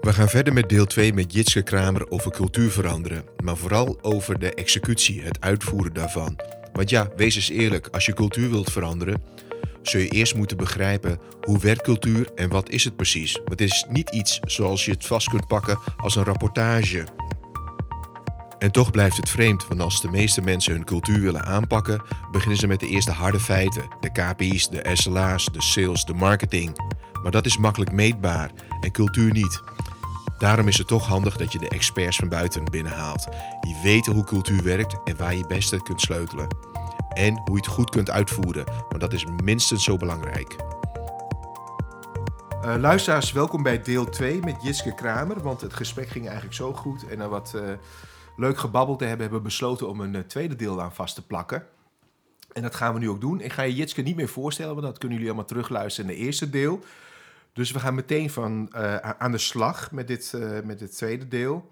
We gaan verder met deel 2 met Jitske Kramer over cultuur veranderen, maar vooral over de executie, het uitvoeren daarvan. Want ja, wees eens eerlijk, als je cultuur wilt veranderen, zul je eerst moeten begrijpen hoe werkt cultuur en wat is het precies. Want het is niet iets zoals je het vast kunt pakken als een rapportage. En toch blijft het vreemd, want als de meeste mensen hun cultuur willen aanpakken, beginnen ze met de eerste harde feiten: de KPI's, de SLA's, de sales, de marketing. Maar dat is makkelijk meetbaar en cultuur niet. Daarom is het toch handig dat je de experts van buiten binnenhaalt, die weten hoe cultuur werkt en waar je het beste kunt sleutelen. En hoe je het goed kunt uitvoeren, want dat is minstens zo belangrijk. Uh, luisteraars, welkom bij deel 2 met Jiske Kramer. Want het gesprek ging eigenlijk zo goed. En na wat uh, leuk gebabbeld te hebben, hebben we besloten om een uh, tweede deel aan vast te plakken. En dat gaan we nu ook doen. Ik ga je Jitske niet meer voorstellen, want dat kunnen jullie allemaal terugluisteren in het eerste deel. Dus we gaan meteen van, uh, aan de slag met dit, uh, met dit tweede deel.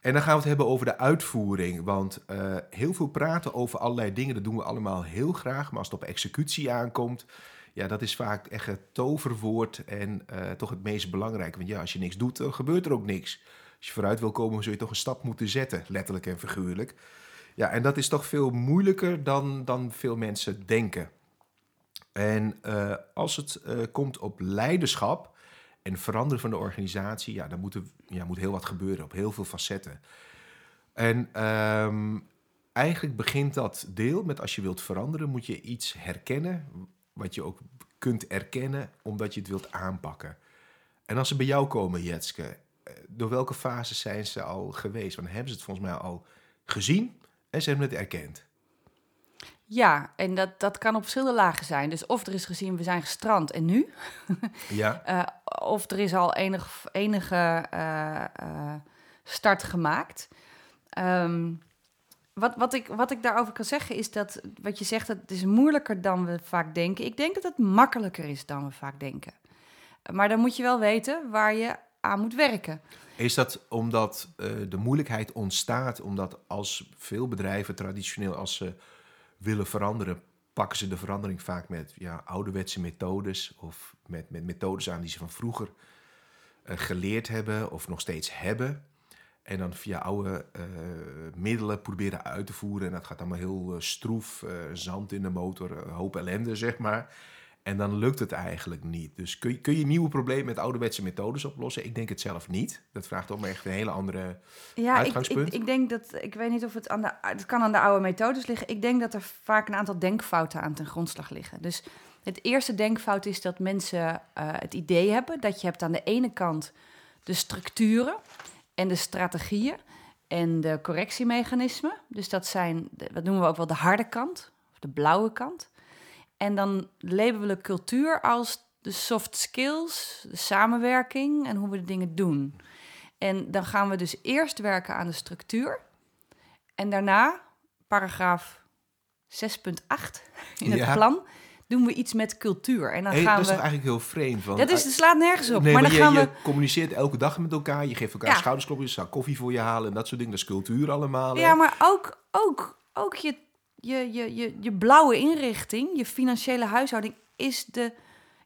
En dan gaan we het hebben over de uitvoering. Want uh, heel veel praten over allerlei dingen, dat doen we allemaal heel graag. Maar als het op executie aankomt, ja, dat is vaak echt het toverwoord en toch het meest belangrijke. Want ja, als je niks doet, dan gebeurt er ook niks. Als je vooruit wil komen, zul je toch een stap moeten zetten, letterlijk en figuurlijk. Ja, en dat is toch veel moeilijker dan, dan veel mensen denken. En als het komt op leiderschap en veranderen van de organisatie, ja, dan moet er ja, moet heel wat gebeuren op heel veel facetten. En um, eigenlijk begint dat deel met als je wilt veranderen, moet je iets herkennen wat je ook kunt erkennen omdat je het wilt aanpakken. En als ze bij jou komen, Jetske, door welke fase zijn ze al geweest? Want hebben ze het volgens mij al gezien en ze hebben het erkend. Ja, en dat, dat kan op verschillende lagen zijn. Dus of er is gezien, we zijn gestrand en nu. Ja. uh, of er is al enig, enige uh, uh, start gemaakt. Um, wat, wat, ik, wat ik daarover kan zeggen is dat, wat je zegt, het is moeilijker dan we vaak denken. Ik denk dat het makkelijker is dan we vaak denken. Maar dan moet je wel weten waar je aan moet werken. Is dat omdat de moeilijkheid ontstaat, omdat als veel bedrijven traditioneel, als ze willen veranderen, pakken ze de verandering vaak met ja, ouderwetse methodes of met, met methodes aan die ze van vroeger uh, geleerd hebben of nog steeds hebben. En dan via oude uh, middelen proberen uit te voeren. En dat gaat allemaal heel uh, stroef, zand in de motor, hoop ellende, zeg maar. En dan lukt het eigenlijk niet. Dus kun je, kun je nieuwe problemen met ouderwetse methodes oplossen? Ik denk het zelf niet. Dat vraagt om echt een hele andere ja, uitgangspunt. Ik, ik, ik, denk dat, ik weet niet of het aan de, het kan aan de oude methodes liggen. Ik denk dat er vaak een aantal denkfouten aan ten grondslag liggen. Dus het eerste denkfout is dat mensen uh, het idee hebben dat je hebt aan de ene kant de structuren en de strategieën en de correctiemechanismen. Dus dat zijn, wat noemen we ook wel de harde kant, of de blauwe kant. En dan labelen we cultuur als de soft skills, de samenwerking en hoe we de dingen doen. En dan gaan we dus eerst werken aan de structuur. En daarna, paragraaf 6.8 in het ja. plan, doen we iets met cultuur. En dan hey, gaan dat is we... toch eigenlijk heel vreemd? Want, dat is, het slaat nergens op. Nee, maar, dan je, gaan je we... communiceert elke dag met elkaar. Je geeft elkaar Ja. schoudersklopjes, zou koffie voor je halen en dat soort dingen. Dat is cultuur allemaal. hè? Ja, maar ook, ook, ook je, je, je, je, je blauwe inrichting, je financiële huishouding, is, de,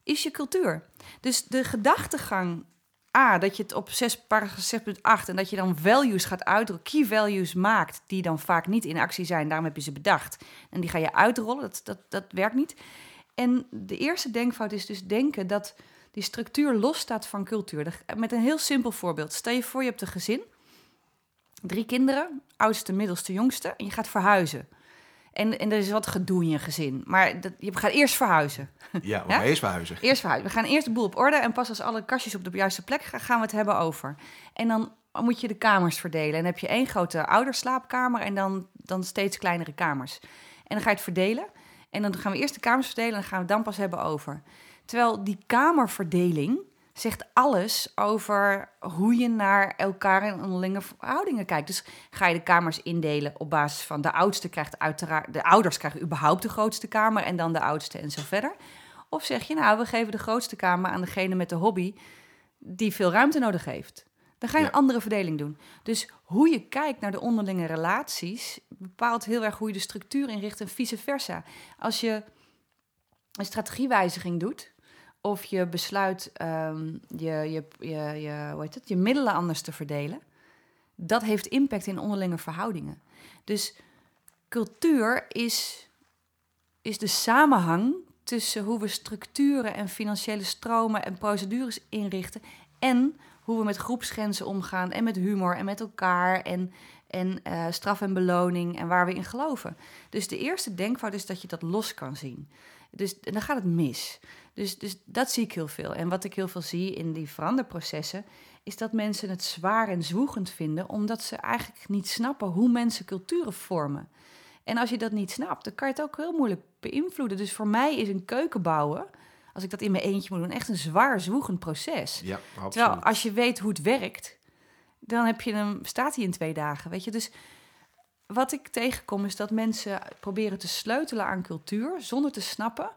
is je cultuur. Dus de gedachtegang, A, dat je het op 6, paragraaf 6.8 en dat je dan values gaat uitdrukken, key values maakt, die dan vaak niet in actie zijn, daarom heb je ze bedacht. En die ga je uitrollen, dat, dat, dat werkt niet. En de eerste denkfout is dus denken dat die structuur losstaat van cultuur. Met een heel simpel voorbeeld. Stel je voor, je hebt een gezin, drie kinderen, oudste, middelste, jongste, en je gaat verhuizen. En, en er is wat gedoe in je gezin. Maar dat, je gaat eerst verhuizen. Ja, we Ja? gaan eerst verhuizen. Eerst verhuizen. We gaan eerst de boel op orde. En pas als alle kastjes op de juiste plek gaan, gaan we het hebben over. En dan moet je de kamers verdelen. En dan heb je één grote ouderslaapkamer en dan, dan steeds kleinere kamers. En dan ga je het verdelen. En dan gaan we eerst de kamers verdelen en dan gaan we het dan pas hebben over. Terwijl die kamerverdeling zegt alles over hoe je naar elkaar en onderlinge verhoudingen kijkt. Dus ga je de kamers indelen op basis van de oudste krijgt uiteraard... de ouders krijgen überhaupt de grootste kamer en dan de oudste en zo verder. Of zeg je, nou, we geven de grootste kamer aan degene met de hobby die veel ruimte nodig heeft. Dan ga je Ja. een andere verdeling doen. Dus hoe je kijkt naar de onderlinge relaties bepaalt heel erg hoe je de structuur inricht en vice versa. Als je een strategiewijziging doet of je besluit ehm, je, je, je, je, hoe heet het, je middelen anders te verdelen, dat heeft impact in onderlinge verhoudingen. Dus cultuur is, is de samenhang tussen hoe we structuren en financiële stromen en procedures inrichten en hoe we met groepsgrenzen omgaan en met humor en met elkaar en, en uh, straf en beloning en waar we in geloven. Dus de eerste denkfout is dat je dat los kan zien. Dus dan gaat het mis. Dus, dus dat zie ik heel veel. En wat ik heel veel zie in die veranderprocessen, is dat mensen het zwaar en zwoegend vinden, omdat ze eigenlijk niet snappen hoe mensen culturen vormen. En als je dat niet snapt, dan kan je het ook heel moeilijk beïnvloeden. Dus voor mij is een keuken bouwen, als ik dat in mijn eentje moet doen, echt een zwaar zwoegend proces. Ja, absoluut. Terwijl als je weet hoe het werkt, dan heb je hem, staat hij in twee dagen. Weet je, dus wat ik tegenkom is dat mensen proberen te sleutelen aan cultuur zonder te snappen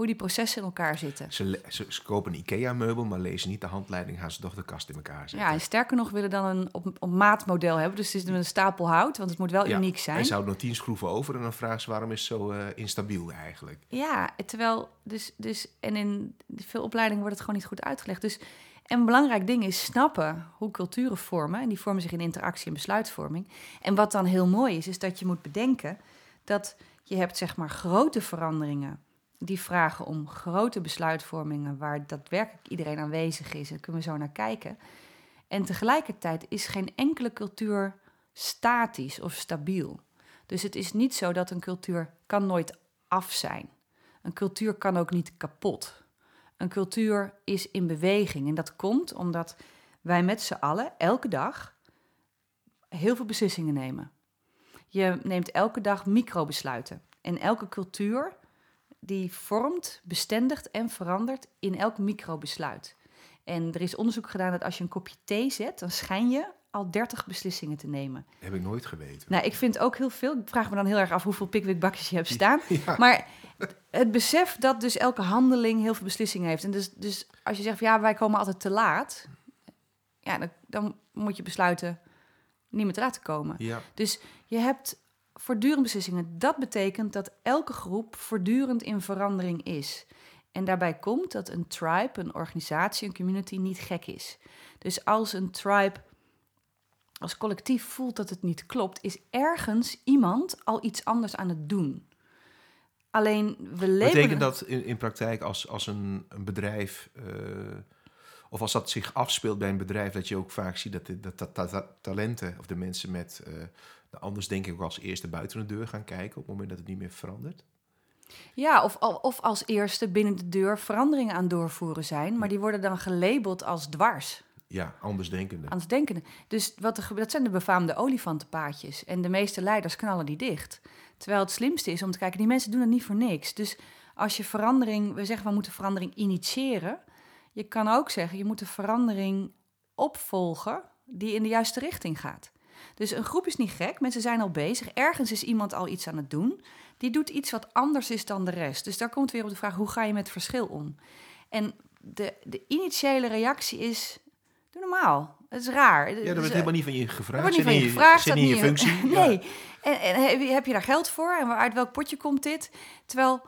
hoe die processen in elkaar zitten. Ze, ze, ze kopen een IKEA-meubel, maar lezen niet de handleiding, gaan ze toch de kast in elkaar zetten. Ja, en sterker nog willen dan een op, op maatmodel hebben. Dus het is een stapel hout, want het moet wel Ja, uniek zijn. En ze houden nog tien schroeven over en dan vragen ze waarom is het zo eh, instabiel eigenlijk. Ja, terwijl dus, dus en in veel opleidingen wordt het gewoon niet goed uitgelegd. Dus en een belangrijk ding is snappen hoe culturen vormen. En die vormen zich in interactie en besluitvorming. En wat dan heel mooi is, is dat je moet bedenken dat je hebt zeg maar grote veranderingen. Die vragen om grote besluitvormingen waar daadwerkelijk iedereen aanwezig is. Daar kunnen we zo naar kijken. En tegelijkertijd is geen enkele cultuur statisch of stabiel. Dus het is niet zo dat een cultuur kan nooit af zijn. Een cultuur kan ook niet kapot. Een cultuur is in beweging. En dat komt omdat wij met z'n allen elke dag heel veel beslissingen nemen. Je neemt elke dag microbesluiten. En elke cultuur die vormt, bestendigt en verandert in elk microbesluit. En er is onderzoek gedaan dat als je een kopje thee zet, dan schijn je al 30 beslissingen te nemen. Heb ik nooit geweten. Nou, ik vind ook heel veel. Ik vraag me dan heel erg af hoeveel pickwickbakjes je hebt staan. Ja. Maar het besef dat dus elke handeling heel veel beslissingen heeft. En dus, dus als je zegt van ja, wij komen altijd te laat. Ja, dan, dan moet je besluiten niet meer te komen. Ja, Dus je hebt voortdurend beslissingen. Dat betekent dat elke groep voortdurend in verandering is. En daarbij komt dat een tribe, een organisatie, een community niet gek is. Dus als een tribe als collectief voelt dat het niet klopt, is ergens iemand al iets anders aan het doen. Alleen we leven. betekent dat in, in praktijk als, als een, een bedrijf, eh, of als dat zich afspeelt bij een bedrijf, dat je ook vaak ziet dat, dat, dat, dat- dat talenten of de mensen met eh, anders denk ik ook als eerste buiten de deur gaan kijken op het moment dat het niet meer verandert? Ja, of, of als eerste binnen de deur veranderingen aan doorvoeren zijn, maar die worden dan gelabeld als dwars. Ja, anders denkende. aan het denken. Dus wat er gebeurt, dat zijn de befaamde olifantenpaadjes. En de meeste leiders knallen die dicht. Terwijl het slimste is om te kijken, die mensen doen het niet voor niks. Dus als je verandering, we zeggen we moeten verandering initiëren. Je kan ook zeggen, je moet de verandering opvolgen die in de juiste richting gaat. Dus een groep is niet gek, mensen zijn al bezig. Ergens is iemand al iets aan het doen. Die doet iets wat anders is dan de rest. Dus daar komt weer op de vraag, hoe ga je met verschil om? En de, de initiële reactie is, doe normaal. Het is raar. Ja, dat wordt eh, helemaal niet van je gevraagd. wordt niet van je gevraagd. Zit niet in je functie. nee. En, en heb, je, daar geld voor? En uit welk potje komt dit? Terwijl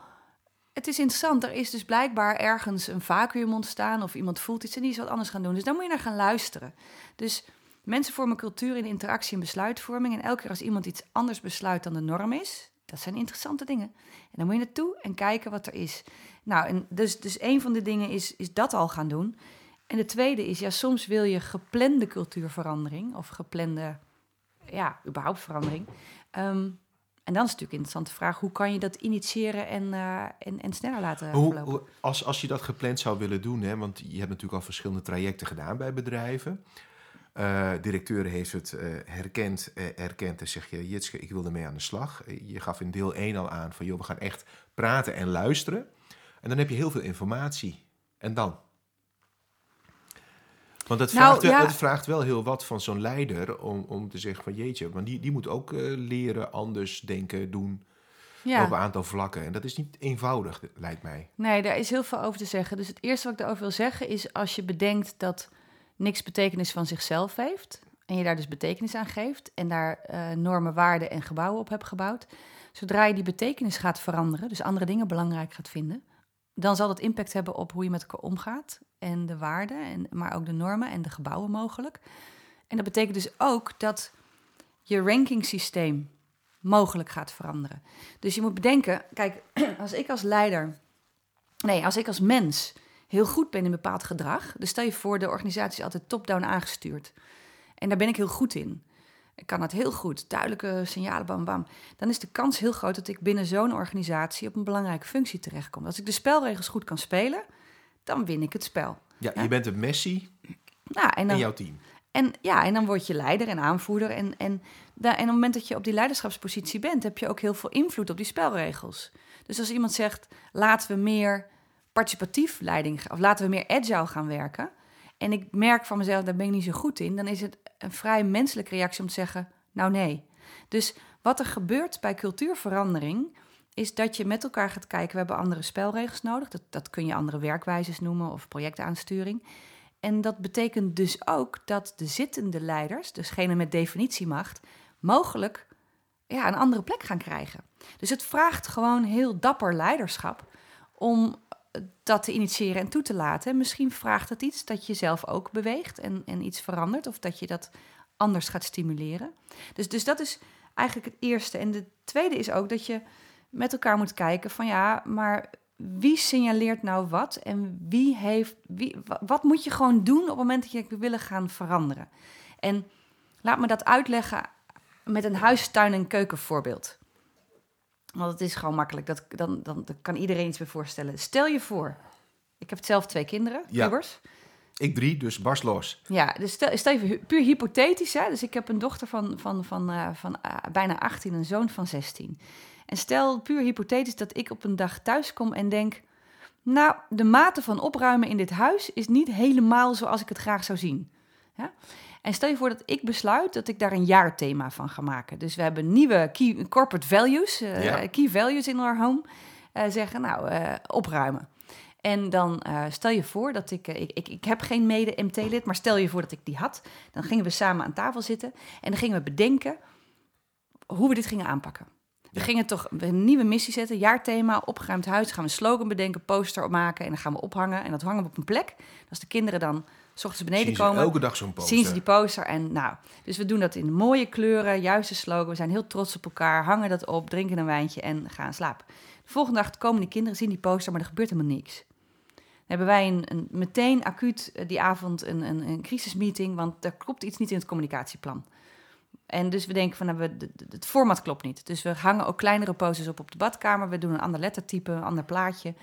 het is interessant. Er is dus blijkbaar ergens een vacuüm ontstaan. Of iemand voelt iets en die is wat anders gaan doen. Dus daar moet je naar gaan luisteren. Dus mensen vormen cultuur in interactie en besluitvorming. En elke keer als iemand iets anders besluit dan de norm is... Dat zijn interessante dingen. En dan moet je naartoe en kijken wat er is. Nou, en dus, dus een van de dingen is, is dat al gaan doen. En de tweede is, ja, soms wil je geplande cultuurverandering of geplande, ja, überhaupt verandering. Ehm, en dan is het natuurlijk een interessante vraag, hoe kan je dat initiëren en, eh, en, en sneller laten Hoe, verlopen? hoe- als, als je dat gepland zou willen doen, hè, want je hebt natuurlijk al verschillende trajecten gedaan bij bedrijven. Eh directeur heeft het eh, herkend, eh, erkend en zeg je, Jitske, ik wil ermee aan de slag. Je gaf in deel 1 al aan van, joh, we gaan echt praten en luisteren. En dan heb je heel veel informatie. En dan? Want het Nou, vraagt, wel- ja. vraagt wel heel wat van zo'n leider om, om te zeggen van, jeetje, want die, die moet ook leren, anders denken, doen ja. op een aantal vlakken. En dat is niet eenvoudig, lijkt mij. Nee, daar is heel veel over te zeggen. Dus het eerste wat ik daarover wil zeggen is als je bedenkt dat niks betekenis van zichzelf heeft en je daar dus betekenis aan geeft en daar eh, normen, waarden en gebouwen op hebt gebouwd, zodra je die betekenis gaat veranderen, dus andere dingen belangrijk gaat vinden, dan zal dat impact hebben op hoe je met elkaar omgaat en de waarden, en, maar ook de normen en de gebouwen mogelijk. En dat betekent dus ook dat je rankingsysteem mogelijk gaat veranderen. Dus je moet bedenken, kijk, als ik als leider, nee, als ik als mens heel goed ben in bepaald gedrag, dus stel je voor, de organisatie is altijd top-down aangestuurd. En daar ben ik heel goed in. Ik kan het heel goed, duidelijke signalen, bam, bam. Dan is de kans heel groot dat ik binnen zo'n organisatie op een belangrijke functie terechtkom. Als ik de spelregels goed kan spelen, dan win ik het spel. Ja, je bent een Messi Nou, en dan, in jouw team. en, ja, en dan word je leider en aanvoerder. En, en, en op het moment dat je op die leiderschapspositie bent, heb je ook heel veel invloed op die spelregels. Dus als iemand zegt, laten we meer participatief leiding, of laten we meer agile gaan werken. En ik merk van mezelf, daar ben ik niet zo goed in. Dan is het een vrij menselijke reactie om te zeggen, nou nee. Dus wat er gebeurt bij cultuurverandering, is dat je met elkaar gaat kijken, we hebben andere spelregels nodig. Dat, dat kun je andere werkwijzes noemen of projectaansturing. En dat betekent dus ook dat de zittende leiders, dus degene met definitiemacht, mogelijk ja, een andere plek gaan krijgen. Dus het vraagt gewoon heel dapper leiderschap om dat te initiëren en toe te laten. En misschien vraagt het iets dat je zelf ook beweegt en, en iets verandert, of dat je dat anders gaat stimuleren. Dus, dus dat is eigenlijk het eerste. En de tweede is ook dat je met elkaar moet kijken van ja, maar wie signaleert nou wat en wie heeft, wie, wa- wat moet je gewoon doen op het moment dat je willen gaan veranderen? En laat me dat uitleggen met een huistuin- en keukenvoorbeeld. Want het is gewoon makkelijk, dat, dan, dan, dan kan iedereen iets bij voorstellen. Stel je voor, ik heb zelf twee kinderen, Ja. Ik drie, dus barst los. Ja, dus stel, stel hu- puur hypothetisch. Hè? Dus ik heb een dochter van, van, van, eh, van eh, bijna 18 en een zoon van 16. En stel puur hypothetisch dat ik op een dag thuis kom en denk... Nou, de mate van opruimen in dit huis is niet helemaal zoals ik het graag zou zien. Ja? En stel je voor dat ik besluit dat ik daar een jaarthema van ga maken. Dus we hebben nieuwe key, corporate values, eh, Ja. key values in our home. eh, zeggen, nou, eh, opruimen. En dan stel je voor dat ik, ik, ik, ik heb geen mede-MT-lid, maar stel je voor dat ik die had. Dan gingen we samen aan tafel zitten en dan gingen we bedenken hoe we dit gingen aanpakken. We gingen toch een nieuwe missie zetten, jaarthema, opgeruimd huis. Gaan we een slogan bedenken, poster opmaken en dan gaan we ophangen. En dat hangen we op een plek. Als de kinderen dan s ochtends beneden Zien komen, elke dag zo'n poster. zien ze die poster. En nou, dus we doen dat in mooie kleuren, juiste slogan. We zijn heel trots op elkaar, hangen dat op, drinken een wijntje en gaan slapen. De volgende dag komen die kinderen, zien die poster, maar er gebeurt helemaal niks. Dan hebben wij een, een, meteen acuut eh, die avond een, een, een crisismeeting, want er klopt iets niet in het communicatieplan. En dus we denken van, nou, we, het format klopt niet. Dus we hangen ook kleinere posters op op de badkamer. We doen een ander lettertype, een ander plaatje.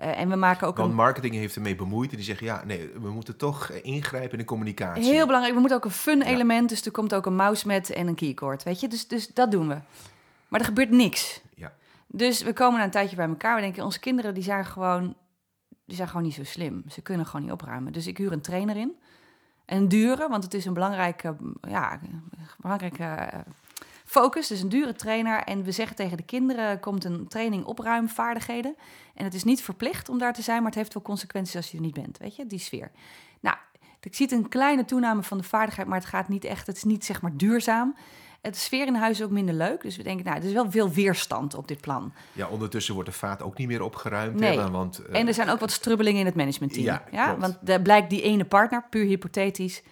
Eh, en we maken ook Want een marketing heeft ermee bemoeid en die zeggen, ja, nee, we moeten toch eh, ingrijpen in de communicatie. Heel belangrijk, we moeten ook een fun element. Dus er komt ook een mousemat en een keycord, weet je. Dus, dus dat doen we. Maar er gebeurt niks. Ja. Dus we komen na een tijdje bij elkaar. We denken, onze kinderen die zijn gewoon, die zijn gewoon niet zo slim. Ze kunnen gewoon niet opruimen. Dus ik huur een trainer in. Een dure, want het is een belangrijke, ja, belangrijke eh, focus. Dus een dure trainer. En we zeggen tegen de kinderen, komt een training opruimvaardigheden. En het is niet verplicht om daar te zijn, maar het heeft wel consequenties als je er niet bent. Weet je, die sfeer. Nou, ik zie een kleine toename van de vaardigheid, maar het gaat niet echt, het is niet zeg maar duurzaam. Het sfeer in huis is ook minder leuk. Dus we denken, nou, er is wel veel weerstand op dit plan. Ja, ondertussen wordt de vaat ook niet meer opgeruimd. Nee. Hè, want, eh, En er zijn ook wat strubbelingen in het managementteam. Ja, want daar blijkt die ene partner, puur hypothetisch,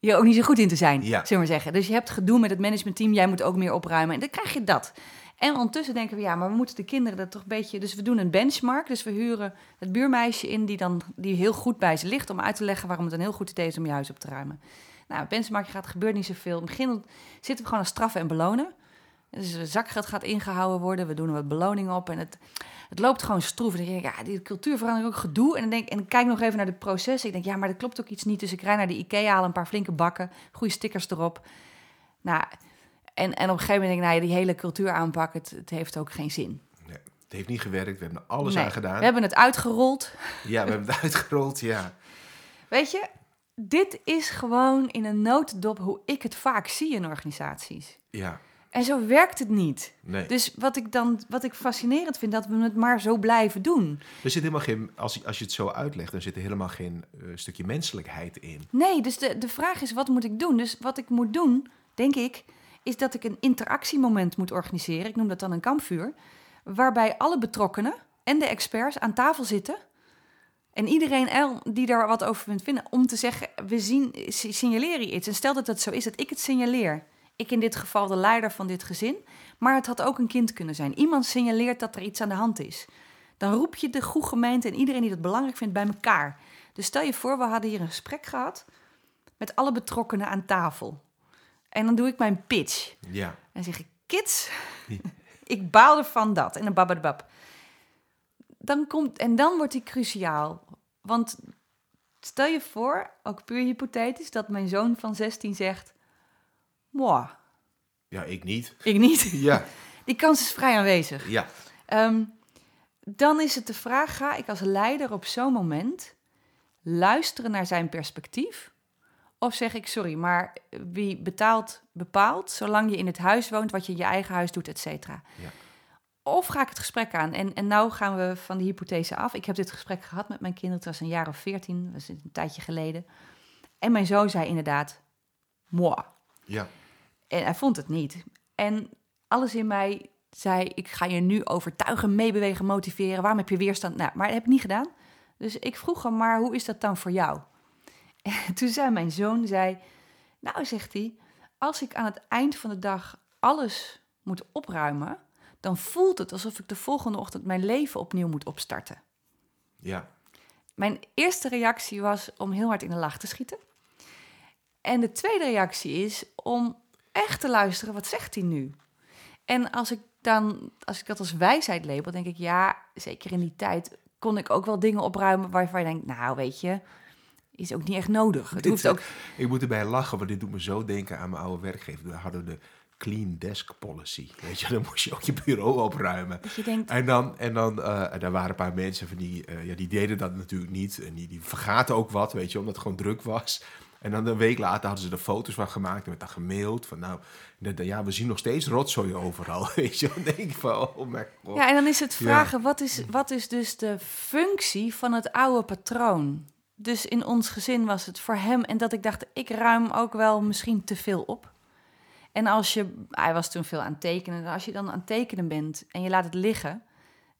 je ook niet zo goed in te zijn, Ja. zullen we zeggen. Dus je hebt gedoe met het managementteam, jij moet ook meer opruimen. En dan krijg je dat. En ondertussen denken we, ja, maar we moeten de kinderen dat toch een beetje... Dus we doen een benchmark, dus we huren het buurmeisje in... die dan die heel goed bij ze ligt om uit te leggen... waarom het een heel goed idee is om je huis op te ruimen. Nou, benchmark gaat, gebeurt niet zoveel. In het begin zitten we gewoon aan straffen en belonen. Dus de zakgeld gaat ingehouden worden. We doen er wat beloning op. En het, het loopt gewoon stroef. En dan denk ik, ja, die cultuurverandering ook gedoe. En dan denk en kijk nog even naar het proces. Ik denk, ja, maar dat klopt ook iets niet. Dus ik rijd naar de IKEA, haal een paar flinke bakken, goede stickers erop. Nou, en, en op een gegeven moment denk ik, nou ja, die hele cultuuraanpak, het, het heeft ook geen zin. nee, het heeft niet gewerkt, we hebben er alles Nee, aan gedaan. We hebben het uitgerold. Ja, we hebben het uitgerold, ja. Weet je, dit is gewoon in een notendop hoe ik het vaak zie in organisaties. Ja, En zo werkt het niet. nee. Dus wat ik dan, wat ik fascinerend vind, dat we het maar zo blijven doen. Er zit helemaal geen, als, je- als je het zo uitlegt, dan zit er helemaal geen eh, stukje menselijkheid in. Nee, dus de, de vraag is, wat moet ik doen? Dus wat ik moet doen, denk ik, is dat ik een interactiemoment moet organiseren. Ik noem dat dan een kampvuur. Waarbij alle betrokkenen en de experts aan tafel zitten. En iedereen el- die daar wat over vindt vinden, om te zeggen, we zien, si- signaleren iets. En stel dat het zo is dat ik het signaleer. Ik in dit geval de leider van dit gezin, maar het had ook een kind kunnen zijn. Iemand signaleert dat er iets aan de hand is. Dan roep je de goede gemeente en iedereen die dat belangrijk vindt bij elkaar. Dus stel je voor, we hadden hier een gesprek gehad met alle betrokkenen aan tafel. En dan doe ik mijn pitch. Ja. En zeg ik, kids, ik baal ervan dat. En dan babadabab. Dan komt, en dan wordt die cruciaal. Want stel je voor, ook puur hypothetisch, dat mijn zoon van 16 zegt... Moi, Ja, ik niet. ik niet. Ja. Die kans is vrij aanwezig. Ja. Ehm, dan is het de vraag, ga ik als leider op zo'n moment luisteren naar zijn perspectief? Of zeg ik, sorry, maar wie betaalt, bepaalt, zolang je in het huis woont, wat je in je eigen huis doet, et cetera. Ja. Of ga ik het gesprek aan? En, en nou gaan we van die hypothese af. Ik heb dit gesprek gehad met mijn kinderen, het was een jaar of veertien, dat is een tijdje geleden. En mijn zoon zei inderdaad, moi. Ja. En hij vond het niet. En alles in mij zei, ik ga je nu overtuigen, meebewegen, motiveren. Waarom heb je weerstand? Nou, maar dat heb ik niet gedaan. Dus ik vroeg hem, maar hoe is dat dan voor jou? En toen zei mijn zoon, zei, nou, zegt hij, als ik aan het eind van de dag alles moet opruimen, dan voelt het alsof ik de volgende ochtend mijn leven opnieuw moet opstarten. Ja. Mijn eerste reactie was om heel hard in de lach te schieten. En de tweede reactie is om echt te luisteren, wat zegt hij nu? En als ik dan, als ik dat als wijsheid label, denk ik, ja, zeker in die tijd kon ik ook wel dingen opruimen waarvan je denkt, nou, weet je, is ook niet echt nodig. Het Dit, hoeft ook. Ik moet erbij lachen, want dit doet me zo denken aan mijn oude werkgever. We hadden de clean desk policy. Weet je, dan moest je ook je bureau opruimen. Dat je denkt, En dan, en dan eh, en daar waren een paar mensen van die, eh, ja, die deden dat natuurlijk niet. En die, die vergaten ook wat, weet je, omdat het gewoon druk was. En dan een week later hadden ze er foto's van gemaakt en werd dan gemaild. Van nou, de- de- ja, we zien nog steeds rotzooi overal. Weet je, dan denk ik van, oh mijn god. Ja, en dan is het Ja. vragen, wat, is, wat is dus de functie van het oude patroon? Dus in ons gezin was het voor hem, en dat ik dacht, ik ruim ook wel misschien te veel op. En als je, hij was toen veel aan het tekenen, en als je dan aan het tekenen bent en je laat het liggen,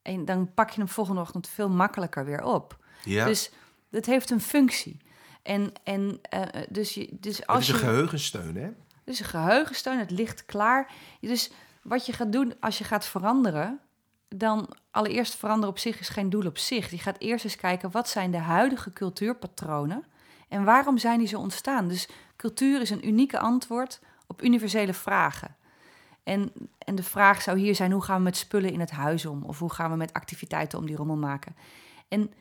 en dan pak je hem volgende ochtend veel makkelijker weer op. Ja, Dus het heeft een functie. En, en uh, dus, je, dus het als is een je... geheugensteun, hè? Dus een geheugensteun, het ligt klaar. Dus wat je gaat doen als je gaat veranderen, dan allereerst veranderen op zich is geen doel op zich. Je gaat eerst eens kijken wat zijn de huidige cultuurpatronen en waarom zijn die zo ontstaan. Dus cultuur is een unieke antwoord op universele vragen. En, en de vraag zou hier zijn, hoe gaan we met spullen in het huis om? Of hoe gaan we met activiteiten om die rommel maken? En,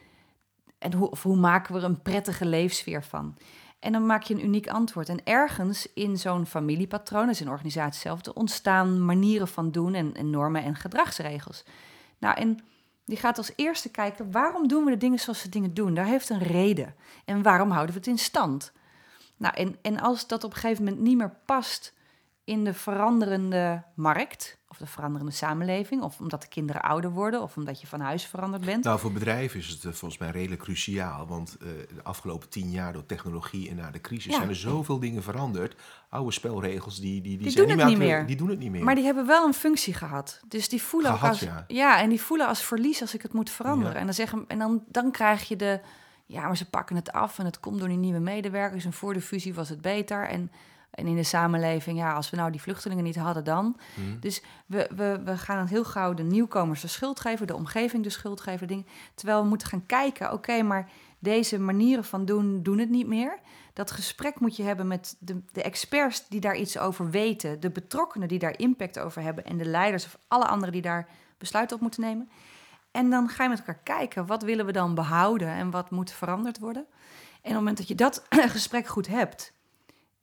en hoe, of hoe maken we er een prettige leefsfeer van? En dan maak je een uniek antwoord. En ergens in zo'n familiepatroon, dus in organisatie zelf, ontstaan manieren van doen en, en normen en gedragsregels. Nou, en die gaat als eerste kijken, waarom doen we de dingen zoals we dingen doen? Daar heeft een reden. En waarom houden we het in stand? Nou, en, en als dat op een gegeven moment niet meer past in de veranderende markt, of de veranderende samenleving, of omdat de kinderen ouder worden, of omdat je van huis veranderd bent. Nou, voor bedrijven is het eh, volgens mij redelijk cruciaal. Want eh, de afgelopen tien jaar door technologie en na de crisis Ja. zijn er zoveel dingen veranderd. Oude spelregels, die, die, die, Die zijn doen het niet meer. Die doen het niet meer. Maar die hebben wel een functie gehad. Dus die voelen Gehad, als. ja. Ja. en die voelen als verlies als ik het moet veranderen. Ja. En, dan zeggen, en dan, dan krijg je de. Ja, maar ze pakken het af en het komt door die nieuwe medewerkers. En voor de fusie was het beter. En, en in de samenleving, ja, als we nou die vluchtelingen niet hadden, dan. Hm. Dus we, we, we gaan heel gauw de nieuwkomers de schuld geven, de omgeving de schuld geven. Dingen, terwijl we moeten gaan kijken, oké, maar deze manieren van doen, doen het niet meer. Dat gesprek moet je hebben met de, de experts die daar iets over weten, de betrokkenen die daar impact over hebben en de leiders of alle anderen die daar besluiten op moeten nemen. En dan ga je met elkaar kijken, wat willen we dan behouden en wat moet veranderd worden. En op het moment dat je dat gesprek goed hebt,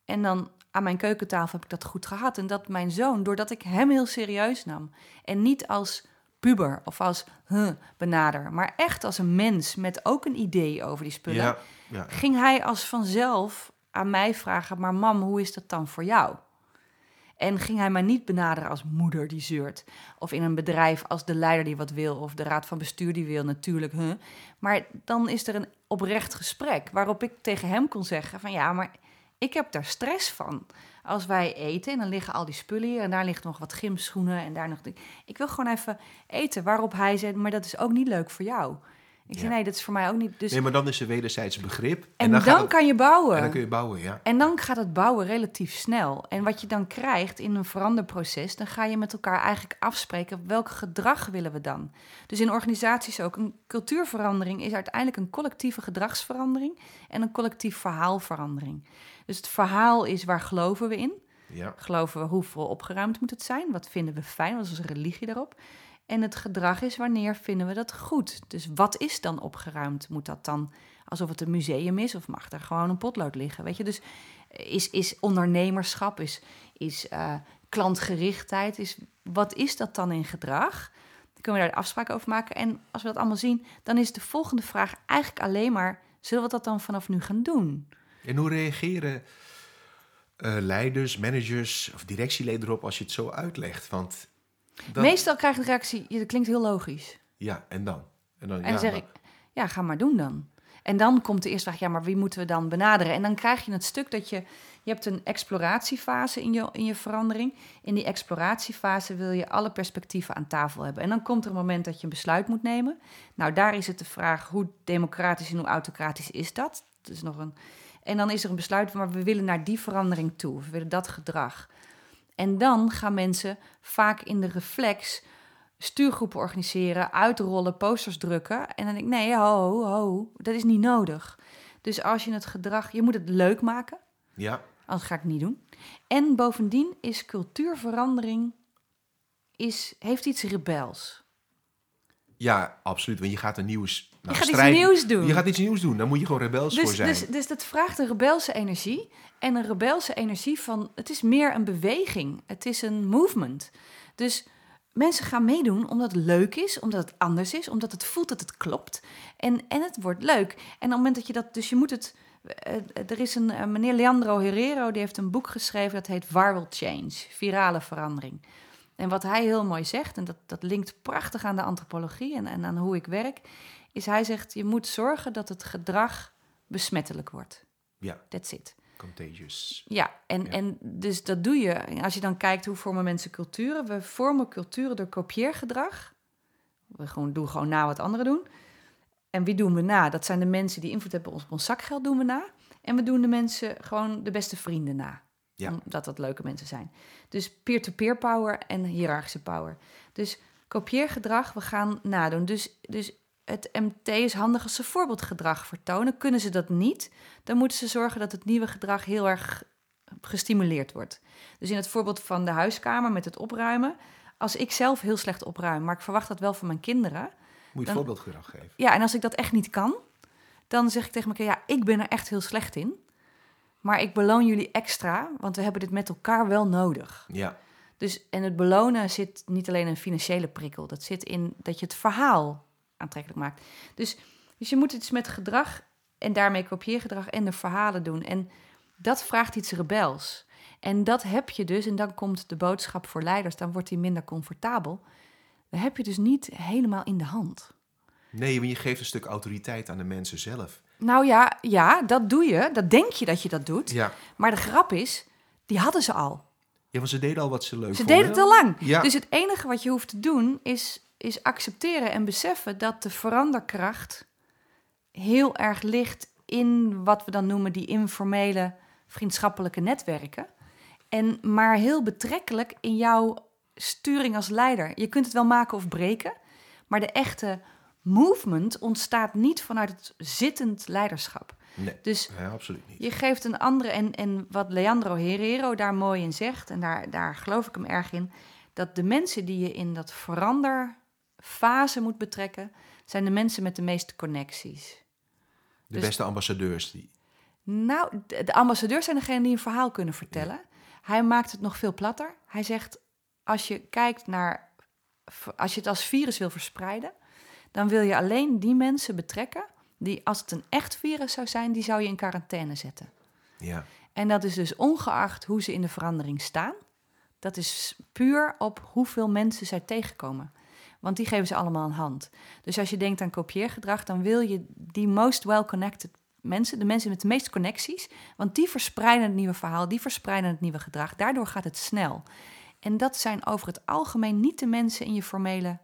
en dan aan mijn keukentafel heb ik dat goed gehad. En dat mijn zoon, doordat ik hem heel serieus nam en niet als puber of als huh, benader, maar echt als een mens met ook een idee over die spullen, ja, ja. ging hij als vanzelf aan mij vragen: Maar mam, hoe is dat dan voor jou? En ging hij mij niet benaderen als moeder die zeurt. Of in een bedrijf als de leider die wat wil. Of de raad van bestuur die wil, natuurlijk. Huh? Maar dan is er een oprecht gesprek waarop ik tegen hem kon zeggen: van ja, maar Ik heb daar stress van. Als wij eten en dan liggen al die spullen hier en daar ligt nog wat gymschoenen en daar nog. Ik wil gewoon even eten. Waarop hij zei, maar dat is ook niet leuk voor jou. Ik zei, Ja. nee, dat is voor mij ook niet. Dus, Nee, maar dan is er wederzijds begrip. en, dan, het- kan je bouwen. en dan kun je bouwen, ja. En dan gaat het bouwen relatief snel. En wat je dan krijgt in een veranderproces, dan ga je met elkaar eigenlijk afspreken welk gedrag willen we dan. Dus in organisaties ook. Een cultuurverandering is uiteindelijk een collectieve gedragsverandering en een collectief verhaalverandering. Dus het verhaal is waar geloven we in? ja. Geloven we hoeveel opgeruimd moet het zijn? Wat vinden we fijn? Wat is onze religie daarop? En het gedrag is wanneer vinden we dat goed? Dus wat is dan opgeruimd? Moet dat dan alsof het een museum is of mag er gewoon een potlood liggen? Weet je, dus is, is ondernemerschap, is, is eh, klantgerichtheid, is, wat is dat dan in gedrag? Dan kunnen we daar afspraken over maken. En als we dat allemaal zien, dan is de volgende vraag eigenlijk alleen maar: zullen we dat dan vanaf nu gaan doen? En hoe reageren eh, leiders, managers of directieleden erop als je het zo uitlegt? Want Meestal krijg je de reactie: ja, dat klinkt heel logisch. Ja, en dan? En dan, En ja, zeg maar- ik, ja, ga maar doen dan. En dan komt de eerste vraag, ja, maar wie moeten we dan benaderen? En dan krijg je het stuk dat je, je hebt een exploratiefase in je, in je verandering. In die exploratiefase wil je alle perspectieven aan tafel hebben. En dan komt er een moment dat je een besluit moet nemen. Nou, daar is het de vraag, hoe democratisch en hoe autocratisch is dat? Dat is nog een... En dan is er een besluit, maar we willen naar die verandering toe. We willen dat gedrag. En dan gaan mensen vaak in de reflex stuurgroepen organiseren, uitrollen, posters drukken. En dan denk ik, nee, ho, ho, dat is niet nodig. Dus als je het gedrag, je moet het leuk maken, ja, anders ga ik het niet doen. En bovendien is cultuurverandering, is, heeft iets rebels. ja, absoluut. Want je gaat een nieuws... je nou, gaat strijd- iets nieuws doen. Je gaat iets nieuws doen. Daar moet je gewoon rebels voor dus, zijn. dus, dus dat vraagt een rebelse energie. En een rebelse energie van, het is meer een beweging. Het is een movement. Dus mensen gaan meedoen omdat het leuk is, omdat het anders is, omdat het voelt dat het klopt. En, en het wordt leuk. En op het moment dat je dat, dus je moet het, eh, er is een, eh, meneer Leandro Herrero, die heeft een boek geschreven dat heet Viral Change, virale verandering. En wat hij heel mooi zegt, en dat, dat linkt prachtig aan de antropologie en, en aan hoe ik werk, is hij zegt, je moet zorgen dat het gedrag besmettelijk wordt. Ja, That's it. contagious. Ja, en, Ja. en dus dat doe je. En Als je dan kijkt hoe vormen mensen culturen. We vormen culturen door kopieergedrag. We gewoon, doen gewoon na wat anderen doen. En wie doen we na? Dat zijn de mensen die invloed hebben op ons zakgeld, doen we na. En we doen de mensen gewoon de beste vrienden na. Ja. Omdat dat leuke mensen zijn. Dus peer-to-peer power en hiërarchische power. Dus kopieergedrag, we gaan nadoen. Dus, dus het MT is handig als ze voorbeeldgedrag vertonen. Kunnen ze dat niet, dan moeten ze zorgen dat het nieuwe gedrag heel erg gestimuleerd wordt. Dus in het voorbeeld van de huiskamer met het opruimen. Als ik zelf heel slecht opruim, maar ik verwacht dat wel van mijn kinderen. Moet je Dan- voorbeeldgedrag geven. Ja, en als ik dat echt niet kan, dan zeg ik tegen mijn kinderen: ja, ik ben er echt heel slecht in. Maar ik beloon jullie extra, want we hebben dit met elkaar wel nodig. Ja, Dus, en het belonen zit niet alleen in een financiële prikkel. Dat zit in dat je het verhaal aantrekkelijk maakt. Dus, dus je moet iets met gedrag en daarmee kopieergedrag en de verhalen doen. En dat vraagt iets rebels. En dat heb je dus, en dan komt de boodschap voor leiders, dan wordt die minder comfortabel. Dat heb je dus niet helemaal in de hand. nee, want je geeft een stuk autoriteit aan de mensen zelf. Nou ja, ja, dat doe je. Dat denk je dat je dat doet. Ja, Maar de grap is, die hadden ze al. ja want ze deden al wat ze leuk Ze vonden. deden het al lang. Ja. Dus het enige wat je hoeft te doen is, is accepteren en beseffen dat de veranderkracht heel erg ligt in wat we dan noemen die informele vriendschappelijke netwerken. En maar heel betrekkelijk in jouw sturing als leider. Je kunt het wel maken of breken, maar de echte movement ontstaat niet vanuit het zittend leiderschap. Nee, Dus ja, absoluut niet. je geeft een andere, en, en wat Leandro Herrero daar mooi in zegt, en daar, daar geloof ik hem erg in, dat de mensen die je in dat veranderfase moet betrekken, zijn de mensen met de meeste connecties. De dus- beste ambassadeurs. Die, Nou, de, de ambassadeurs zijn degene die een verhaal kunnen vertellen. Hij maakt het nog veel platter. Hij zegt, als je kijkt naar, als je het als virus wil verspreiden, dan wil je alleen die mensen betrekken die, als het een echt virus zou zijn, die zou je in quarantaine zetten. ja. En dat is dus ongeacht hoe ze in de verandering staan. Dat is puur op hoeveel mensen zij tegenkomen. Want die geven ze allemaal een hand. Dus als je denkt aan kopieergedrag, dan wil je die most well-connected mensen, de mensen met de meeste connecties. Want die verspreiden het nieuwe verhaal, die verspreiden het nieuwe gedrag. Daardoor gaat het snel. En dat zijn over het algemeen niet de mensen in je formele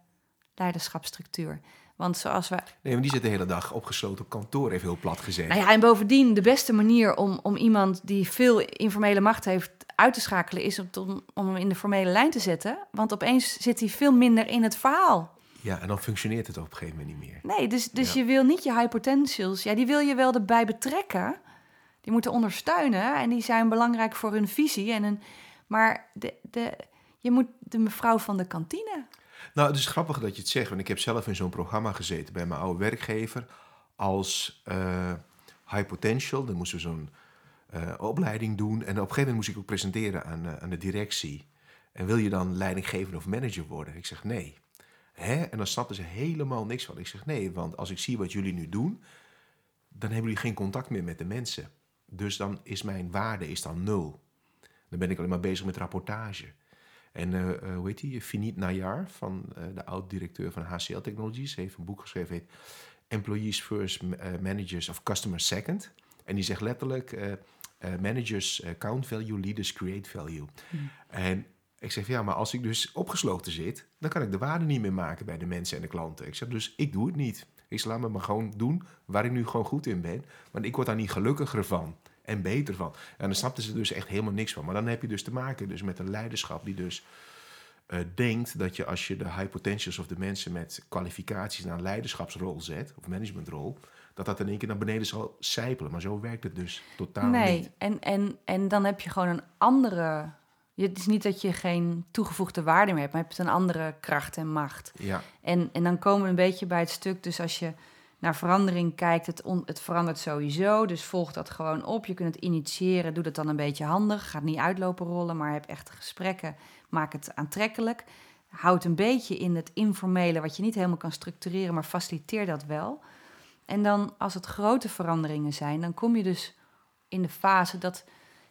leiderschapsstructuur. Want zoals we. Nee, maar die zit de hele dag opgesloten op kantoor, even heel plat gezegd. Nou ja, en bovendien, de beste manier om, om iemand die veel informele macht heeft uit te schakelen, is om, om hem in de formele lijn te zetten. Want opeens zit hij veel minder in het verhaal. Ja, en dan functioneert het op een gegeven moment niet meer. Nee, dus, dus je wil niet je high potentials, ja, die wil je wel erbij betrekken. Die moeten ondersteunen en die zijn belangrijk voor hun visie. En een, maar de, de, je moet de mevrouw van de kantine. Nou, het is grappig dat je het zegt, want ik heb zelf in zo'n programma gezeten bij mijn oude werkgever als uh, high potential. Dan moesten we zo'n uh, opleiding doen en op een gegeven moment moest ik ook presenteren aan, uh, aan de directie. En wil je dan leidinggever of manager worden? Ik zeg nee. Hè? En dan snapten ze helemaal niks van. Ik zeg nee, want als ik zie wat jullie nu doen, dan hebben jullie geen contact meer met de mensen. Dus dan is mijn waarde is dan nul. Dan ben ik alleen maar bezig met rapportage. En uh, hoe heet die? Finit Nayar, van, uh, de oud-directeur van HCL Technologies, heeft een boek geschreven, heet Employees First, Managers of Customer Second. En die zegt letterlijk, managers count value, leaders create value. Hmm. En ik zeg, ja, maar als ik dus opgesloten zit, dan kan ik de waarde niet meer maken bij de mensen en de klanten. Ik zeg, dus ik doe het niet. Ik zeg, laat me maar gewoon doen waar ik nu gewoon goed in ben. Want ik word daar niet gelukkiger van en beter van. En dan snapten ze dus echt helemaal niks van. Maar dan heb je dus te maken dus met een leiderschap die dus uh, denkt dat je als je de high potentials of de mensen met kwalificaties naar een leiderschapsrol zet, of managementrol, dat dat in één keer naar beneden zal sijpelen. Maar zo werkt het dus totaal nee, niet. Nee, en, en, en dan heb je gewoon een andere het is niet dat je geen toegevoegde waarde meer hebt, maar je hebt een andere kracht en macht. Ja. En, en dan komen we een beetje bij het stuk, dus als je naar verandering kijkt, het, het verandert sowieso, dus volg dat gewoon op. Je kunt het initiëren, doe dat dan een beetje handig, gaat niet uitlopen rollen, maar heb echte gesprekken, maak het aantrekkelijk. Houd een beetje in het informele, wat je niet helemaal kan structureren, maar faciliteer dat wel. En dan, als het grote veranderingen zijn, dan kom je dus in de fase dat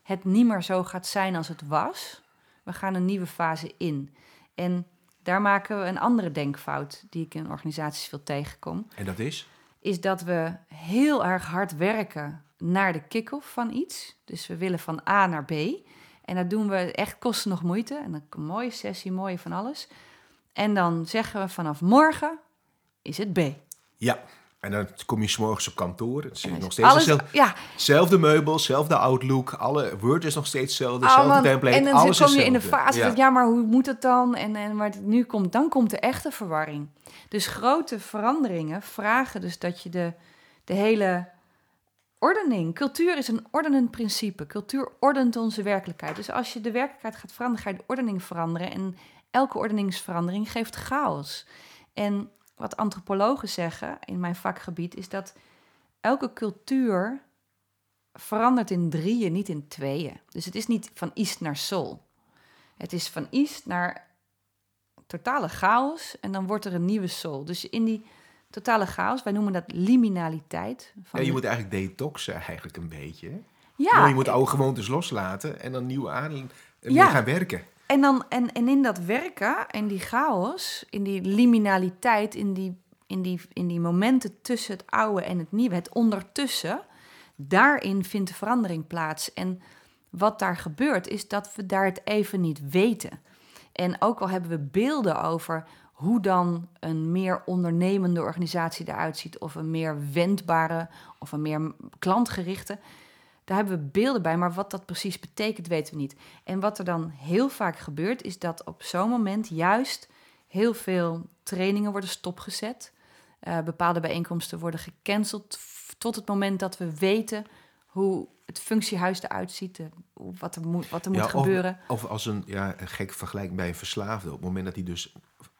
het niet meer zo gaat zijn als het was. We gaan een nieuwe fase in. En daar maken we een andere denkfout die ik in organisaties veel tegenkom. En dat is? Is dat we heel erg hard werken naar de kick-off van iets. Dus we willen van A naar B. En dat doen we echt kosten nog moeite. En een mooie sessie, mooie van alles. En dan zeggen we vanaf morgen is het B. Ja. En dan kom je s'morgens op kantoor. Het is nog steeds alles, ja. Zelfde meubels, zelfde outlook. Alle Word is nog steeds hetzelfde, dezelfde template. En dan alles kom je in de fase ja. ja, maar hoe moet het dan? En, en maar nu komt, dan komt de echte verwarring. Dus grote veranderingen vragen dus dat je de, de hele ordening... Cultuur is een ordenend principe. Cultuur ordent onze werkelijkheid. Dus als je de werkelijkheid gaat veranderen, ga je de ordening veranderen. En elke ordeningsverandering geeft chaos. En wat antropologen zeggen in mijn vakgebied, is dat elke cultuur verandert in drieën, niet in tweeën. Dus het is niet van East naar Sol. Het is van East naar totale chaos en dan wordt er een nieuwe Sol. Dus in die totale chaos, wij noemen dat liminaliteit. Van ja, je moet eigenlijk detoxen eigenlijk een beetje. Ja. je moet oude gewoontes loslaten en dan nieuwe aan ja. gaan werken. En, dan, en, en in dat werken, in die chaos, in die liminaliteit, in die, in, die, in die momenten tussen het oude en het nieuwe, het ondertussen, daarin vindt de verandering plaats. En wat daar gebeurt, is dat we daar het even niet weten. En ook al hebben we beelden over hoe dan een meer ondernemende organisatie eruit ziet, of een meer wendbare of een meer klantgerichte. Daar hebben we beelden bij, maar wat dat precies betekent, weten we niet. En wat er dan heel vaak gebeurt, is dat op zo'n moment juist heel veel trainingen worden stopgezet. Uh, bepaalde bijeenkomsten worden gecanceld tot het moment dat we weten hoe het functiehuis eruit ziet, wat er moet, wat er moet gebeuren. Of, als een, ja, een gek vergelijking bij een verslaafde. Op het moment dat hij dus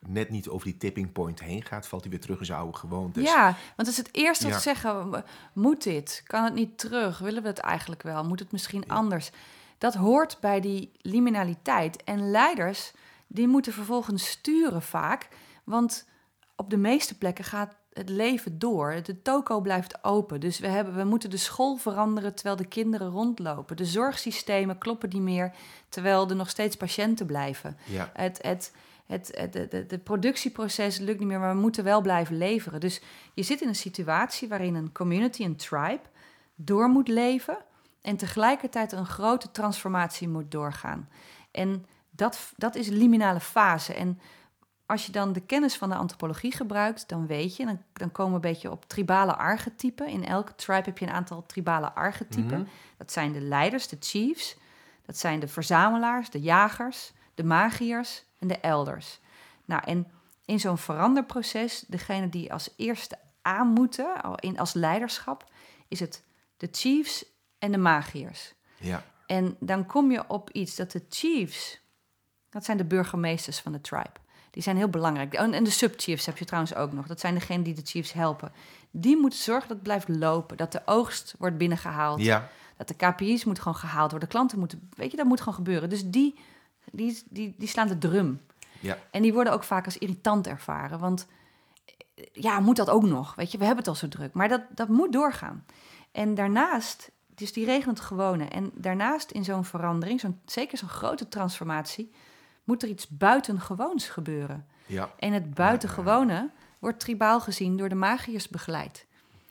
net niet over die tipping point heen gaat, valt hij weer terug in zijn oude gewoontes. Ja, want dat is het eerste wat ja. zeggen. Moet dit? Kan het niet terug? Willen we het eigenlijk wel? Moet het misschien anders? Dat hoort bij die liminaliteit. En leiders, die moeten vervolgens sturen vaak. Want op de meeste plekken gaat het leven door. De toko blijft open. Dus we, hebben, we moeten de school veranderen terwijl de kinderen rondlopen. De zorgsystemen kloppen niet meer terwijl er nog steeds patiënten blijven. Ja. Het, het, het, het, de, de productieproces lukt niet meer, maar we moeten wel blijven leveren. Dus je zit in een situatie waarin een community, een tribe, door moet leven en tegelijkertijd een grote transformatie moet doorgaan. En dat, dat is liminale fase. En als je dan de kennis van de antropologie gebruikt, dan weet je, dan, dan komen we een beetje op tribale archetypen. In elke tribe heb je een aantal tribale archetypen. Mhm. Dat zijn de leiders, de chiefs. Dat zijn de verzamelaars, de jagers, de magiërs en de elders. Nou, en in zo'n veranderproces, degene die als eerste aan moeten, al in, als leiderschap, is het de chiefs en de magiërs. Ja. En dan kom je op iets dat de chiefs, dat zijn de burgemeesters van de tribe. Die zijn heel belangrijk. En de subchiefs heb je trouwens ook nog. Dat zijn degenen die de chiefs helpen. Die moeten zorgen dat het blijft lopen. Dat de oogst wordt binnengehaald. Ja. Dat de KPI's moeten gewoon gehaald worden. De klanten moeten... Weet je, dat moet gewoon gebeuren. Dus die, die, die, die slaan de drum. Ja. En die worden ook vaak als irritant ervaren. Want eh, ja, moet dat ook nog? Weet je, we hebben het al zo druk. Maar dat, dat moet doorgaan. En daarnaast, dus die regelen het gewone. En daarnaast in zo'n verandering, zo'n, zeker zo'n grote transformatie... moet er iets buitengewoons gebeuren. Ja. En het buitengewone wordt tribaal gezien door de magiërs begeleid.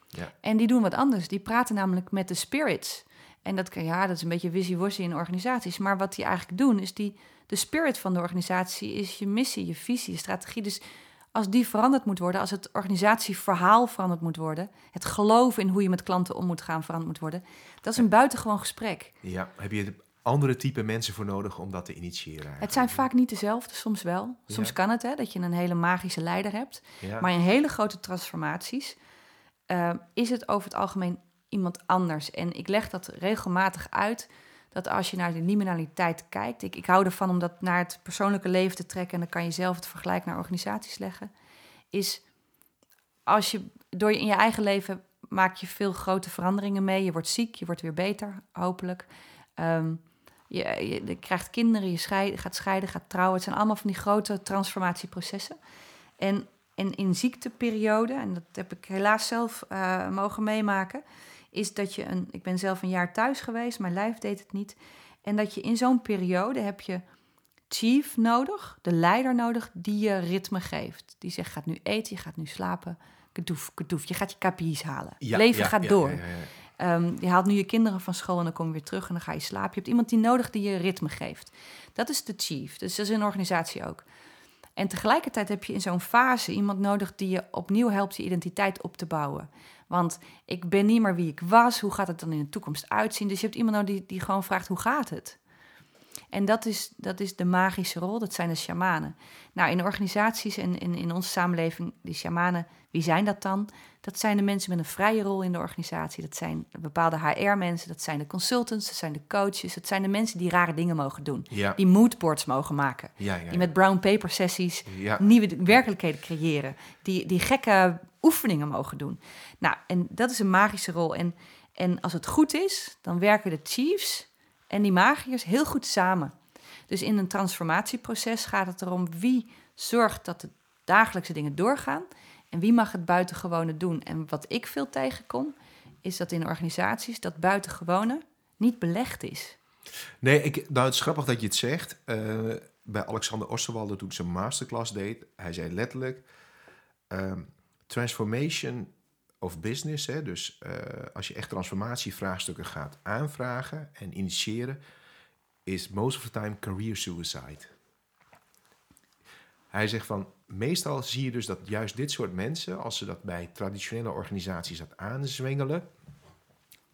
Ja. En die doen wat anders. Die praten namelijk met de spirits. En dat, kan, ja, dat is een beetje wishy-washy in organisaties. Maar wat die eigenlijk doen, is die... De spirit van de organisatie is je missie, je visie, je strategie. Dus als die veranderd moet worden, als het organisatieverhaal veranderd moet worden... het geloven in hoe je met klanten om moet gaan veranderd moet worden... dat is een buitengewoon gesprek. ja. Heb je andere type mensen voor nodig om dat te initiëren? Het zijn vaak niet dezelfde, soms wel. Soms Ja. kan het, hè, dat je een hele magische leider hebt. Ja. Maar in hele grote transformaties eh, is het over het algemeen iemand anders. En ik leg dat regelmatig uit, dat als je naar de liminaliteit kijkt... Ik, ik hou ervan om dat naar het persoonlijke leven te trekken... en dan kan je zelf het vergelijk naar organisaties leggen... is als je door je in je eigen leven maak je veel grote veranderingen mee. Je wordt ziek, je wordt weer beter, hopelijk. Ehm, je, je, krijgt kinderen, je scheid- gaat scheiden, gaat trouwen. Het zijn allemaal van die grote transformatieprocessen. En, en in ziekteperiode, en dat heb ik helaas zelf eh, mogen meemaken, is dat je een. Ik ben zelf een jaar thuis geweest, mijn lijf deed het niet. En dat je in zo'n periode heb je chief nodig, de leider nodig, die je ritme geeft. Die zegt: gaat nu eten, je gaat nu slapen. Kadoef, kadoef. Je gaat je KPI's halen. Ja, Leven ja, gaat ja, door. Ehm, je haalt nu je kinderen van school en dan kom je weer terug en dan ga je slapen. Je hebt iemand die nodig die je ritme geeft. Dat is de chief. Dus dat is een organisatie ook. En tegelijkertijd heb je in zo'n fase iemand nodig die je opnieuw helpt je identiteit op te bouwen. Want ik ben niet meer wie ik was. Hoe gaat het dan in de toekomst uitzien? Dus je hebt iemand nodig die, die gewoon vraagt: hoe gaat het? En dat is, dat is de magische rol, dat zijn de shamanen. Nou, in organisaties en in, in onze samenleving, die shamanen, wie zijn dat dan? Dat zijn de mensen met een vrije rol in de organisatie. Dat zijn bepaalde HR-mensen, dat zijn de consultants, dat zijn de coaches. Dat zijn de mensen die rare dingen mogen doen. Ja. Die moodboards mogen maken. Ja, ja, Die met brown paper sessies nieuwe werkelijkheden creëren. Die, die gekke oefeningen mogen doen. Nou, en dat is een magische rol. En, en als het goed is, dan werken de chiefs en die magiërs heel goed samen. Dus in een transformatieproces gaat het erom wie zorgt dat de dagelijkse dingen doorgaan en wie mag het buitengewone doen. En wat ik veel tegenkom, is dat in organisaties dat buitengewone niet belegd is. Nee, ik, nou, het is grappig dat je het zegt. Eh, bij Alexander Osterwalder toen ik zijn masterclass deed, hij zei letterlijk... ehm, transformation of business, hè, dus eh, als je echt transformatievraagstukken gaat aanvragen en initiëren, is most of the time career suicide. Hij zegt van, meestal zie je dus dat juist dit soort mensen, als ze dat bij traditionele organisaties dat aanzwengelen,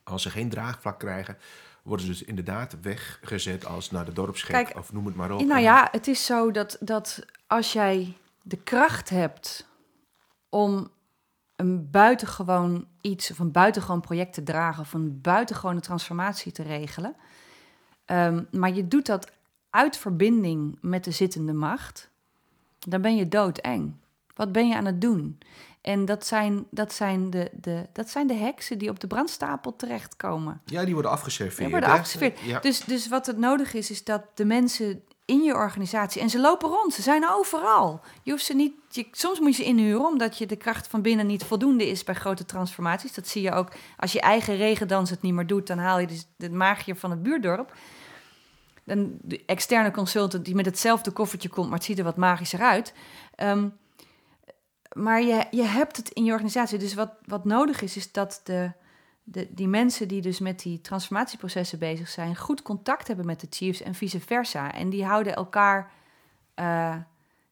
als ze geen draagvlak krijgen, worden ze dus inderdaad weggezet als naar de dorpsgek of noem het maar op. Nou ja, het is zo dat, dat als jij de kracht hebt om een buitengewoon iets of een buitengewoon project te dragen of een buitengewone transformatie te regelen, ehm, maar je doet dat uit verbinding met de zittende macht, dan ben je doodeng. Wat ben je aan het doen? En dat zijn, dat zijn, de, de, dat zijn de heksen die op de brandstapel terechtkomen. Ja, die worden afgeserveerd. Die worden afgeserveerd. Ja. Dus, dus wat het nodig is, is dat de mensen in je organisatie, en ze lopen rond, ze zijn overal. Je hoeft ze niet, je, soms moet je ze inhuren, omdat je de kracht van binnen niet voldoende is bij grote transformaties. Dat zie je ook als je eigen regendans het niet meer doet, dan haal je dus de magier van het buurdorp. De externe consultant die met hetzelfde koffertje komt, maar het ziet er wat magischer uit. Ehm, maar je, je hebt het in je organisatie. Dus wat, wat nodig is, is dat de, de, die mensen die dus met die transformatieprocessen bezig zijn, goed contact hebben met de chiefs en vice versa. En die houden elkaar, uh,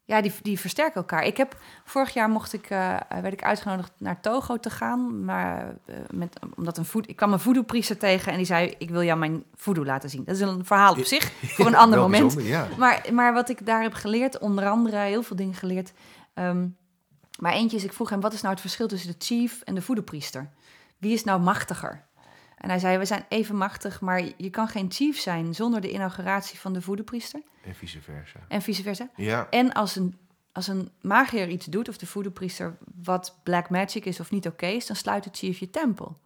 ja, die, die versterken elkaar. Ik heb vorig jaar mocht ik, uh, werd ik uitgenodigd naar Togo te gaan, maar uh, met, omdat een voed, ik kwam een voodoo-priester tegen en die zei: Ik wil jou mijn voodoo laten zien. Dat is een verhaal op zich voor een ander moment. Ja. Maar, maar wat ik daar heb geleerd, onder andere heel veel dingen geleerd. Um, maar eentje is, ik vroeg hem: wat is nou het verschil tussen de chief en de voodoo-priester? Wie is nou machtiger? En hij zei, we zijn even machtig, maar je kan geen chief zijn zonder de inauguratie van de voederpriester. En vice versa. En vice versa. Ja. En als een, als een magier iets doet, of de voederpriester, wat black magic is of niet oké is, dan sluit de chief je tempel.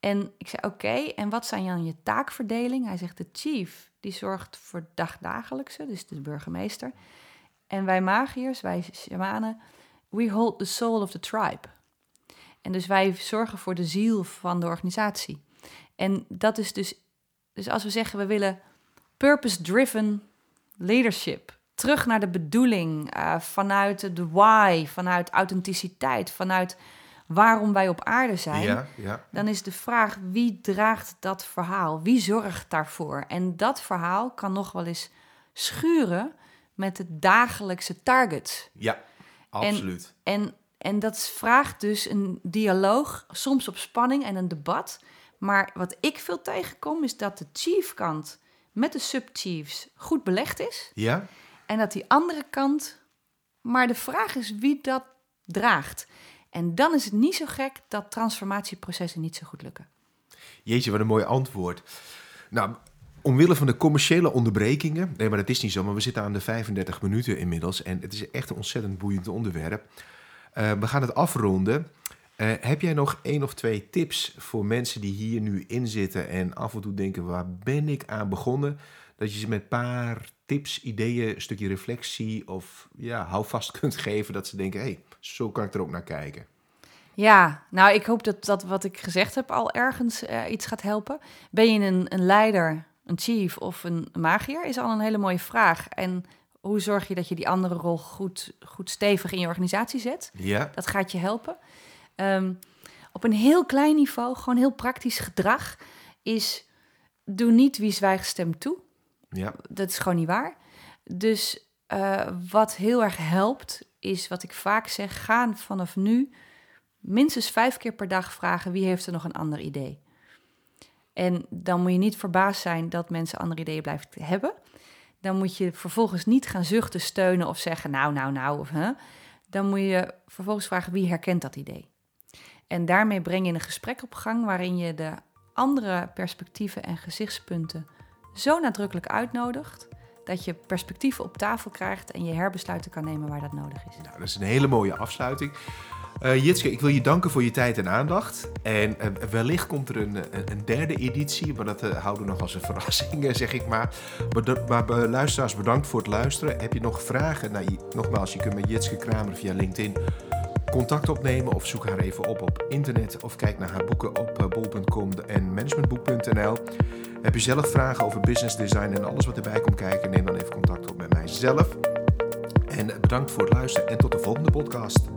En ik zei, oké, en wat zijn dan je taakverdeling? Hij zegt, de chief, die zorgt voor dagdagelijkse, dus de burgemeester. En wij magiërs, wij shamanen, we hold the soul of the tribe. En dus wij zorgen voor de ziel van de organisatie. En dat is dus, dus als we zeggen we willen purpose-driven leadership, terug naar de bedoeling, uh, vanuit de why, vanuit authenticiteit, vanuit waarom wij op aarde zijn, ja, ja. dan is de vraag wie draagt dat verhaal? Wie zorgt daarvoor? En dat verhaal kan nog wel eens schuren met de dagelijkse targets. Ja, absoluut. En, en en dat vraagt dus een dialoog, soms op spanning en een debat. Maar wat ik veel tegenkom, is dat de chief-kant met de subchiefs goed belegd is. Ja. En dat die andere kant, maar de vraag is wie dat draagt. En dan is het niet zo gek dat transformatieprocessen niet zo goed lukken. Jeetje, wat een mooi antwoord. Nou, omwille van de commerciële onderbrekingen, nee, maar dat is niet zo, maar we zitten aan de 35 minuten inmiddels en het is echt een ontzettend boeiend onderwerp. Uh, we gaan het afronden. Uh, heb jij nog één of twee tips voor mensen die hier nu in zitten en af en toe denken: waar ben ik aan begonnen? Dat je ze met een paar tips, ideeën, een stukje reflectie of ja, houvast kunt geven. Dat ze denken: hé, hey, zo kan ik er ook naar kijken. Ja, nou, ik hoop dat dat wat ik gezegd heb al ergens uh, iets gaat helpen. Ben je een, een leider, een chief of een magier? Is al een hele mooie vraag. En hoe zorg je dat je die andere rol goed, goed stevig in je organisatie zet? Ja. Dat gaat je helpen. Um, op een heel klein niveau, gewoon heel praktisch gedrag, is doe niet wie zwijgt stemt toe. Ja. Dat is gewoon niet waar. Dus uh, wat heel erg helpt, is wat ik vaak zeg: gaan vanaf nu minstens vijf keer per dag vragen wie heeft er nog een ander idee. En dan moet je niet verbaasd zijn dat mensen andere ideeën blijven hebben dan moet je vervolgens niet gaan zuchten, steunen of zeggen nou, nou, nou. Of, hè. Dan moet je vervolgens vragen wie herkent dat idee. En daarmee breng je een gesprek op gang waarin je de andere perspectieven en gezichtspunten zo nadrukkelijk uitnodigt dat je perspectieven op tafel krijgt en je herbesluiten kan nemen waar dat nodig is. Nou, dat is een hele mooie afsluiting. Uh, Jitske, ik wil je danken voor je tijd en aandacht. En uh, wellicht komt er een, een, derde editie, maar dat houden we nog als een verrassing, zeg ik maar. Maar, maar luisteraars, bedankt voor het luisteren. Heb je nog vragen? Nou, nogmaals, je kunt met Jitske Kramer via LinkedIn contact opnemen of zoek haar even op op internet of kijk naar haar boeken op bol.com en managementboek.nl. Heb je zelf vragen over business design en alles wat erbij komt kijken, neem dan even contact op met mijzelf. En bedankt voor het luisteren en tot de volgende podcast.